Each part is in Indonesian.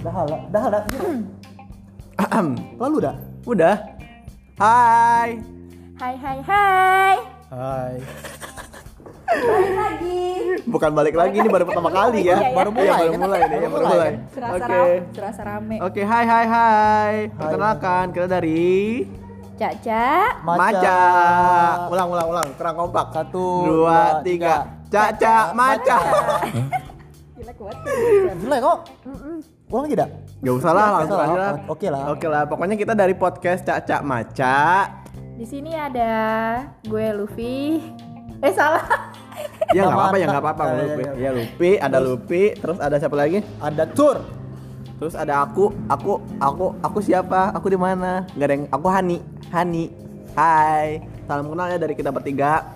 Dah hala, dah hala. Lalu dah. Udah. Hai. Hai hai hai. Hai. Balik lagi. Bukan balik lagi ini baru pertama kali ya. Iya, ya. Baru mulai, Iya, baru mulai nih, ya, baru mulai. Serasa Oke. rame, serasa rame. Oke, hai hai hai. Perkenalkan kita dari Caca. Maca. Ulang ulang ulang, kurang kompak. Satu, dua, dua, tiga. tiga. Caca Maca. Gila kuat. Jelek kok. Ulang lagi dah. Gak usah lah, langsung aja. usah, lah. oke lah. Oke lah, pokoknya kita dari podcast Caca Maca. Di sini ada gue Luffy. Eh salah. Ya nggak apa-apa ya nggak apa-apa Ya, ya, Lupi. ya. Ya Lupi, ada Lupi, terus ada siapa lagi? Ada tur. Terus ada aku, aku, aku, aku siapa? Aku di mana? Gak ada yang, aku Hani, Hani. Hai, salam kenal ya dari kita bertiga.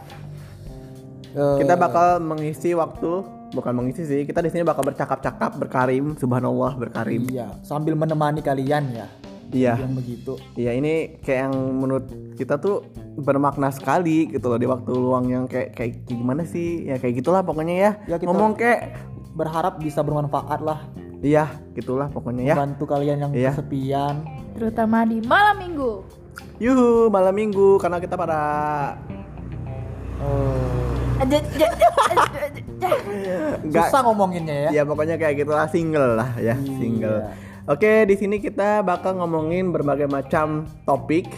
Kita bakal mengisi waktu, bukan mengisi sih. Kita di sini bakal bercakap-cakap, berkarim, subhanallah berkarim. Iya, sambil menemani kalian ya. Iya, Yang begitu. iya ini kayak yang menurut kita tuh bermakna sekali gitu loh di waktu luang yang kayak kayak gimana sih? Ya kayak gitulah pokoknya ya. Ya, kita- Ngomong kayak, Berharap bisa bermanfaat lah. iya gitulah pokoknya ya. Bantu kalian yang Iya. kesepian. Terutama di malam minggu. Yuhu, malam minggu karena kita pada Eh, susah ngomonginnya ya. ya pokoknya kayak gitulah single lah ya Iya. single. Oke di sini kita bakal ngomongin berbagai macam topik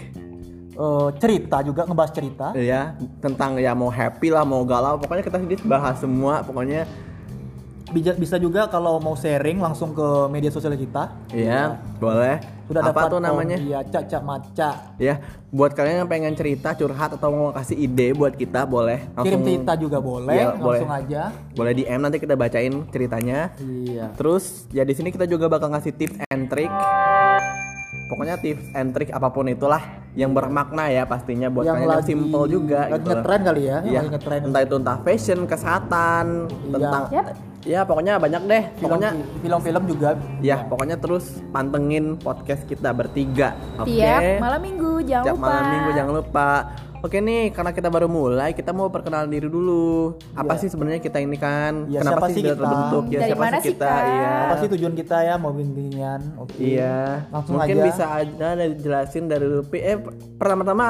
Eh, cerita juga ngebahas cerita. ya tentang ya mau happy lah mau galau pokoknya kita sini bahas semua pokoknya Bisa, bisa juga kalau mau sharing langsung ke media sosial kita. ya boleh. Sudah Apa dapat tuh namanya? Iya, caca maca. Ya buat kalian yang pengen cerita curhat atau mau kasih ide buat kita boleh Kirim langsung cerita juga boleh, Iya, langsung boleh. aja. boleh DM nanti kita bacain ceritanya. Iya. Terus ya di sini kita juga bakal ngasih tips and trick. Pokoknya tips and trick apa pun itulah yang bermakna ya pastinya buat kalian yang simple juga lagi gitu. ngetren kali ya, Iya, lagi ngetren. entah itu entah fashion, kesehatan, Iya. tentang Yap. Ya pokoknya banyak deh. Film- Pokoknya film-film juga. ya pokoknya terus pantengin podcast kita bertiga. Oke. Tiap malam minggu jangan Tiap lupa. malam minggu jangan lupa. Oke nih, karena kita baru mulai, kita mau perkenalan diri dulu. Apa sih sebenarnya kita ini kan? Iya, Kenapa siapa sih kita terbentuk? Ya Dari siapa mana sih kita? Iya. Apa sih tujuan kita ya mau bimbingan? Oke. Iya. Langsung Mungkin aja. bisa aja dijelasin dari Lupi. Eh, pertama-tama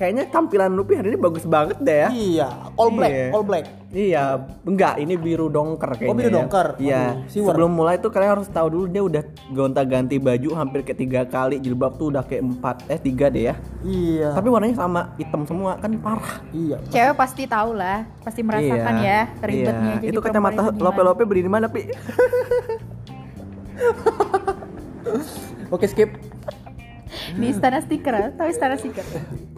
kayaknya tampilan Lupi hari ini bagus banget deh ya. Iya, all black, Iya. all black. Iya, enggak, ini biru dongker kayaknya. Oh, biru ya. dongker. Iya. Aduh. Sebelum mulai tuh kalian harus tahu dulu dia udah gonta-ganti baju hampir kayak tiga kali, jilbab tuh udah kayak empat, eh tiga deh ya. Iya. Tapi warnanya sama, hitam semua kan parah. iya. Cewek pasti tahu lah, pasti merasakan ya ribetnya Iya. jadi Itu kacamata lope-lope beli di mana, Pi? Oke, skip. Di istana stiker, tahu istana stiker?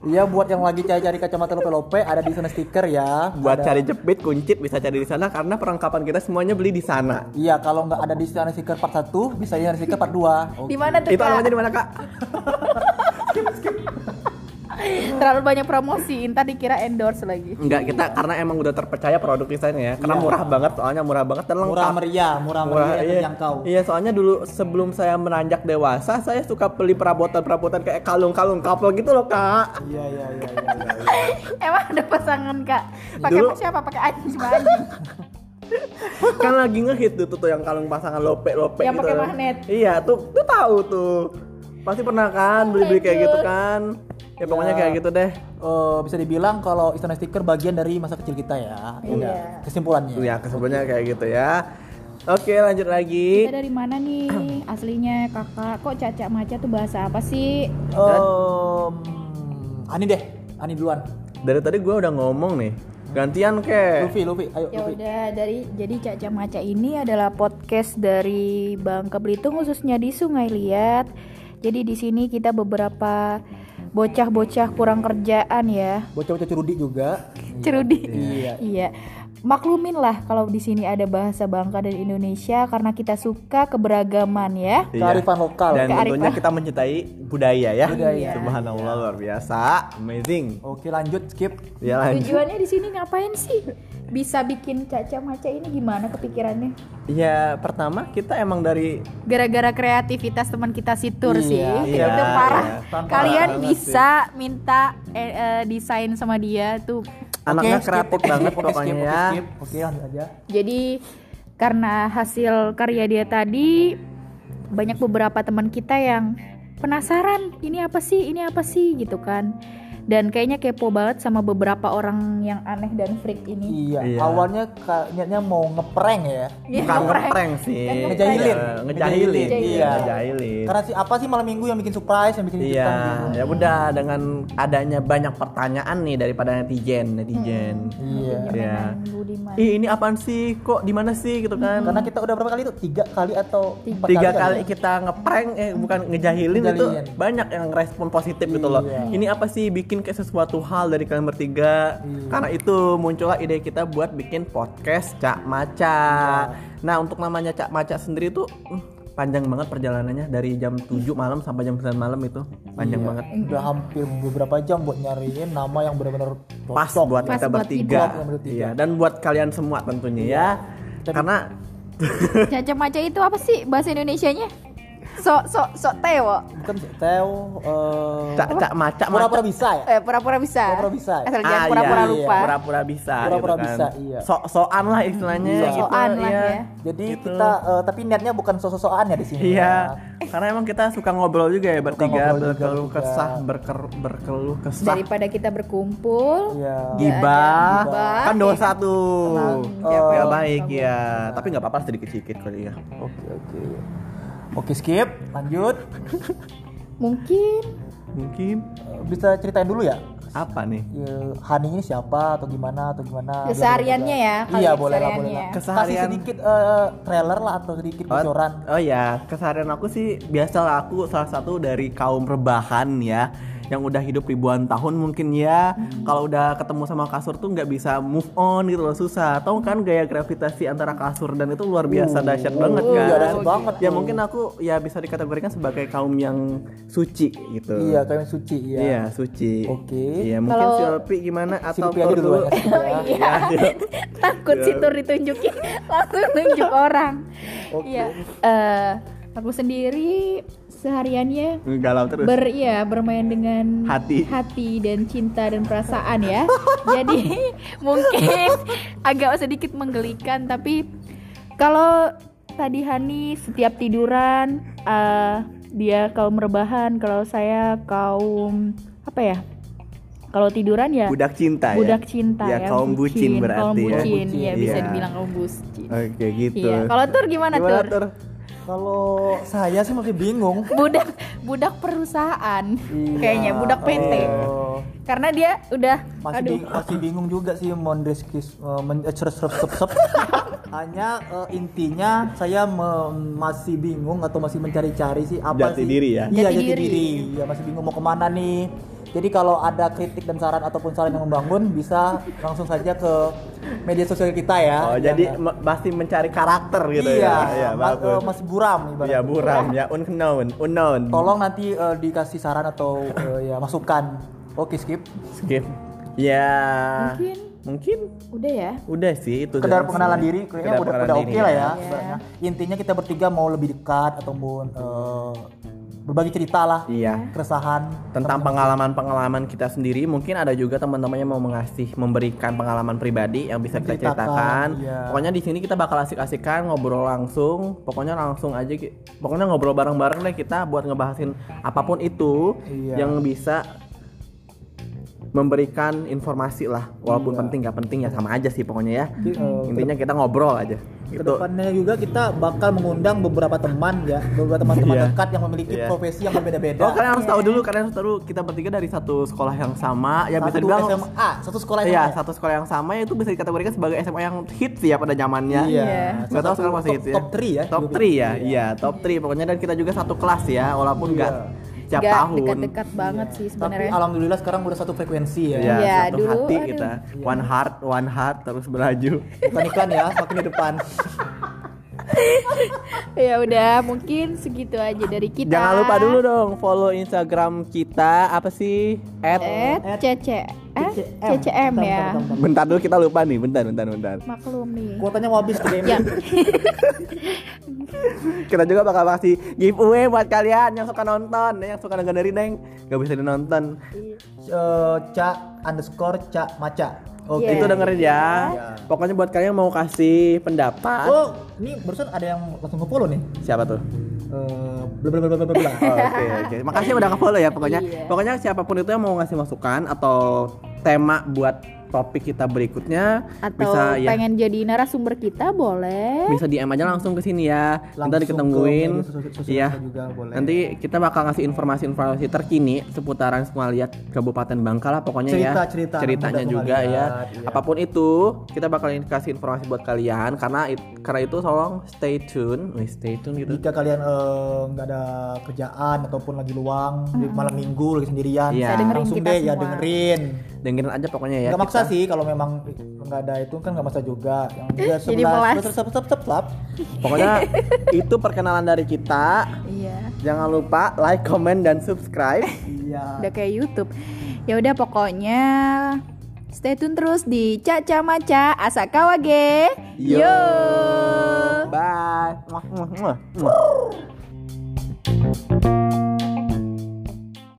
Iya, buat yang lagi cari-cari kacamata lope-lope ada di sana stiker ya. Buat Ada- cari jepit, kuncit bisa cari di sana karena perlengkapan kita semuanya beli di sana. Iya, kalau nggak ada di sana stiker part 1, bisa di sana stiker part 2. Di mana tuh Itu kak? alamatnya di mana, Kak? Terlalu banyak promosi, ntar dikira endorse lagi. Enggak, kita karena emang udah terpercaya produk desainnya ya. Karena Iya. murah banget, soalnya murah banget dan lengkap. Murah meriah, murah meriah yang iya. terjangkau. Iya, soalnya dulu sebelum saya meranjak dewasa, saya suka beli perabotan-perabotan kayak kalung-kalung couple gitu loh, Kak. Iya, iya, iya, iya, iya. iya. Emang ada pasangan kak? Pakai Dulu- siapa? Pakai anjing sama anjing. kan lagi ngehit tuh, tuh yang kalung pasangan lope-lope Yang gitu. pakai magnet. Iya, tuh tuh tahu tuh. Pasti pernah kan beli-beli kayak gitu kan. Ya pokoknya Ya. kayak gitu deh. Eh, bisa dibilang kalau istana stiker bagian dari masa kecil kita ya. Iya. Udah, Kesimpulannya. Ya, kesebenarnya kayak gitu ya. Oke, lanjut lagi. Kita dari mana nih aslinya kakak? Kok caca maca tuh bahasa apa sih? Em, Ani deh, Ani duluan. Dari tadi gua udah ngomong nih. Gantian ke. Luffy, Luffy, ayo Ya Luffy. udah dari jadi Caca Maca ini adalah podcast dari Bangka Belitung khususnya di Sungai Liat. Jadi di sini kita beberapa bocah-bocah kurang kerjaan ya. Bocah-bocah cerudi juga. Cerudi. Iya. Iya. Maklumin lah kalau di sini ada bahasa Bangka dan Indonesia karena kita suka keberagaman ya. Iya. Kearifan lokal. Dan Kearifan. tentunya kita mencintai budaya ya. Budaya. Subhanallah luar biasa, amazing. Oke lanjut skip. Ya lanjut. Tujuannya di sini ngapain sih? Bisa bikin Caca Maca ini gimana kepikirannya? Ya pertama kita emang dari Gara-gara kreativitas teman kita si Tur Iya, sih. iya, itu parah. iya. Kalian bisa minta eh, eh, desain sama dia tuh. anaknya skip, kreatif banget pokoknya ya. skip. Oke lanjut aja. Jadi karena hasil karya dia tadi banyak beberapa teman kita yang penasaran ini apa sih ini apa sih gitu kan dan kayaknya kepo banget sama beberapa orang yang aneh dan freak ini Iya. Iya. Awalnya niatnya mau ngeprank ya. Iya, Bukan ngeprank. ngeprank sih. Yang Ngejahilin. Ya, ngejahilin. Ngejahilin. Iya, ngejahilin. Karena si apa sih malam minggu yang bikin surprise, yang bikin Iya, gitu. ya udah dengan adanya banyak pertanyaan nih daripada netizen, netizen. Iya. Iya. Budiman. Ih, ini apaan sih? Kok di mana sih gitu kan? Karena kita udah berapa kali itu? Tiga kali atau empat tiga kan kali ya? kita ngeprank eh bukan ngejahilin, itu Ngejahilin. banyak yang respon positif gitu loh. Iya. Ini apa sih bikin kayak sesuatu hal dari kalian bertiga? Iya. Karena itu muncullah ide kita buat bikin podcast Cak Maca. Iya. Nah, untuk namanya Cak Maca sendiri tuh hmm, panjang banget perjalanannya dari jam 7 malam sampai jam 9 malam itu. Panjang Iya. banget. Udah hampir beberapa jam buat nyariin nama yang benar-benar Pas cocok. buat Pas kita buat bertiga. kita. Buat bertiga. Iya, dan buat kalian semua tentunya ya. Karena Caca Maca itu apa sih bahasa Indonesianya? Sok sok sok tewo. Bukan Teo eh Cak Cak Maca pura-pura bisa ya? Eh pura-pura bisa. Pura-pura bisa. Asal Ah, pura-pura iya, lupa. Pura-pura bisa. Pura-pura gitu kan. bisa, iya. Sok-sokan lah istilahnya. Iya. gitu, lah iya. ya. Jadi Gitu. kita eh, tapi niatnya bukan sosok-sokan ya di sini. Iya, ya. karena emang kita suka ngobrol juga ya bertiga, berkeluh kesah, berker, berkeluh kesah, Daripada kita berkumpul, Iya. gibah, kan dosa tuh, Tenang. ya baik ya, tapi nggak apa-apa sedikit-sedikit kali ya. Oke, oke. Oke, skip. Lanjut. mungkin Mungkin Eh, Bisa ceritain dulu ya? apa nih? Ya, Hani ini siapa atau gimana atau gimana? Kesehariannya ya, kali Iya, ya, boleh lah, boleh lah. ya. Kasih sedikit eh, trailer lah atau sedikit bocoran. Oh, oh ya, keseharian aku sih biasalah aku salah satu dari kaum rebahan ya yang udah hidup ribuan tahun mungkin ya kalau udah ketemu sama kasur tuh nggak bisa move on gitu loh susah tahu kan gaya gravitasi antara kasur dan itu luar biasa dahsyat banget kan iya, dahsyat banget ya mungkin aku ya bisa dikategorikan sebagai kaum yang suci gitu Iya, kayak suci iya. Iya, suci Oke. iya mungkin Kalau- Silpi gimana atau Silpi aja Thor dulu ya. Iya. Iya, iya. takut Iya. si Tur ditunjukin langsung nunjuk orang. Oke. Iya. Eh, aku sendiri sehariannya galau terus ber iya bermain dengan Hati. hati dan cinta dan perasaan ya. Jadi mungkin agak sedikit menggelikan tapi kalau tadi Hani setiap tiduran eh, dia kaum rebahan, kalau saya kaum apa ya? Kalau tiduran ya budak cinta budak ya cinta ya, ya, kaum bucin, berarti kaum ya. bucin, Bucin, ya bisa iya. dibilang kaum bucin. oke gitu Iya. Kalau Tur gimana, Gimana, Tur? Tur? Kalau saya sih masih bingung. Budak budak perusahaan Iya. kayaknya budak PT. Oh, Karena dia udah masih aduh. bing- masih bingung juga sih mondreskis uh, men- eh, serep- serep. Hanya eh, intinya saya me- masih bingung atau masih mencari-cari sih apa Jati sih diri ya? Iya Jati jati, diri. diri. Ya masih bingung mau ke mana nih. Jadi kalau ada kritik dan saran ataupun saran yang membangun bisa langsung saja ke media sosial kita ya. Oh, jadi Jangan- ma- masih mencari karakter gitu iya, ya. Iya, ma- bagus. eh, masih buram ibaratnya. Ya buram ya unknown, unknown. Tolong nanti eh, dikasih saran atau eh, ya masukan. Oke, skip. skip. Ya. Mungkin Mungkin udah ya. udah sih itu. Sekedar doang pengenalan sih. diri kayaknya udah udah oke lah ya. Iya. sebenarnya. Intinya kita bertiga mau lebih dekat ataupun eh, berbagi cerita lah. Iya. Keresahan Tentang pengalaman-pengalaman kita sendiri, mungkin ada juga teman-teman yang mau mengasih memberikan pengalaman pribadi yang bisa kita ceritakan. iya. Pokoknya di sini kita bakal asik-asikan ngobrol langsung. Pokoknya langsung aja pokoknya ngobrol bareng-bareng deh kita buat ngebahasin apa pun itu Iya. yang bisa memberikan informasi lah walaupun Iya. penting nggak penting ya sama aja sih pokoknya ya Jadi, intinya kita ngobrol aja gitu Ke depannya juga kita bakal mengundang beberapa teman ya, beberapa teman-teman Iya. dekat yang memiliki Iya. profesi yang berbeda-beda. Oh kalian harus tahu dulu, kalian harus tahu kita bertiga dari satu sekolah yang sama, ya bisa satu dibilang SMA, satu sekolah SMA. Iya, satu sekolah yang sama itu bisa dikategorikan sebagai SMA yang hits ya pada zamannya. Iya. Nggak tahu sekarang masih top- hits ya. top three ya, Top juga. 3 ya. Iya. Iya, top 3 pokoknya dan kita juga satu kelas ya, walaupun enggak tiap Gak tahun. dekat-dekat banget sih Tapi sebenarnya. alhamdulillah sekarang udah satu frekuensi ya. Ya, Iya, satu dulu, hati aduh. kita. One heart, one heart terus beraju. Bukan iklan ya, semakin di depan. ya udah mungkin segitu aja dari kita Jangan lupa dulu dong follow Instagram kita apa sih? At at cc ccm Bentar, ya bentar, bentar. Bentar dulu kita lupa nih, bentar bentar bentar. maklum nih Kuotanya mau habis tuh ya Kita juga bakal kasih giveaway buat kalian yang suka nonton, yang suka dengerin neng, gak bisa dinonton. Eh, Ca underscore Ca Maca. Oke. Iya. Itu dengerin ya. Iya. Pokoknya buat kalian yang mau kasih pendapat. Oh, ini barusan ada yang langsung nge-follow nih. Siapa tuh? Eh, bla bla bla bla Oke oke. Makasih udah follow ya pokoknya. Iya. Pokoknya siapa pun itu yang mau ngasih masukan atau tema buat topik kita berikutnya atau bisa ya pengen jadi narasumber kita boleh bisa DM aja langsung ke sini ya. Langsung Nanti ketungguin. ke media sosial- sosial Iya. kita juga boleh. Nanti kita bakal ngasih informasi-informasi terkini seputaran semua lihat Kabupaten Bangka lah pokoknya ya. Cerita-cerita anak Ceritanya juga Sumaliat, ya. iya. Apa pun itu, kita bakal kasih informasi buat kalian karena it- karena itu tolong stay tune. Wih, stay tune gitu. Jika kalian eh, nggak ada kerjaan ataupun lagi luang di malam minggu lagi sendirian, Iya. Dengerin langsung kita deh ya semua. dengerin. Dengerin aja pokoknya ya. Nggak maksa sih kalau memang nggak ada itu kan nggak maksa juga. Yang juga Jadi melas. sebelas, sep sep sep sep. Pokoknya itu perkenalan dari kita. iya Jangan lupa like, comment, dan subscribe. Iya. udah kayak YouTube ya udah pokoknya stay tune terus di Caca Maca Asakawage Yo. Yo. Bye. Muah, muah.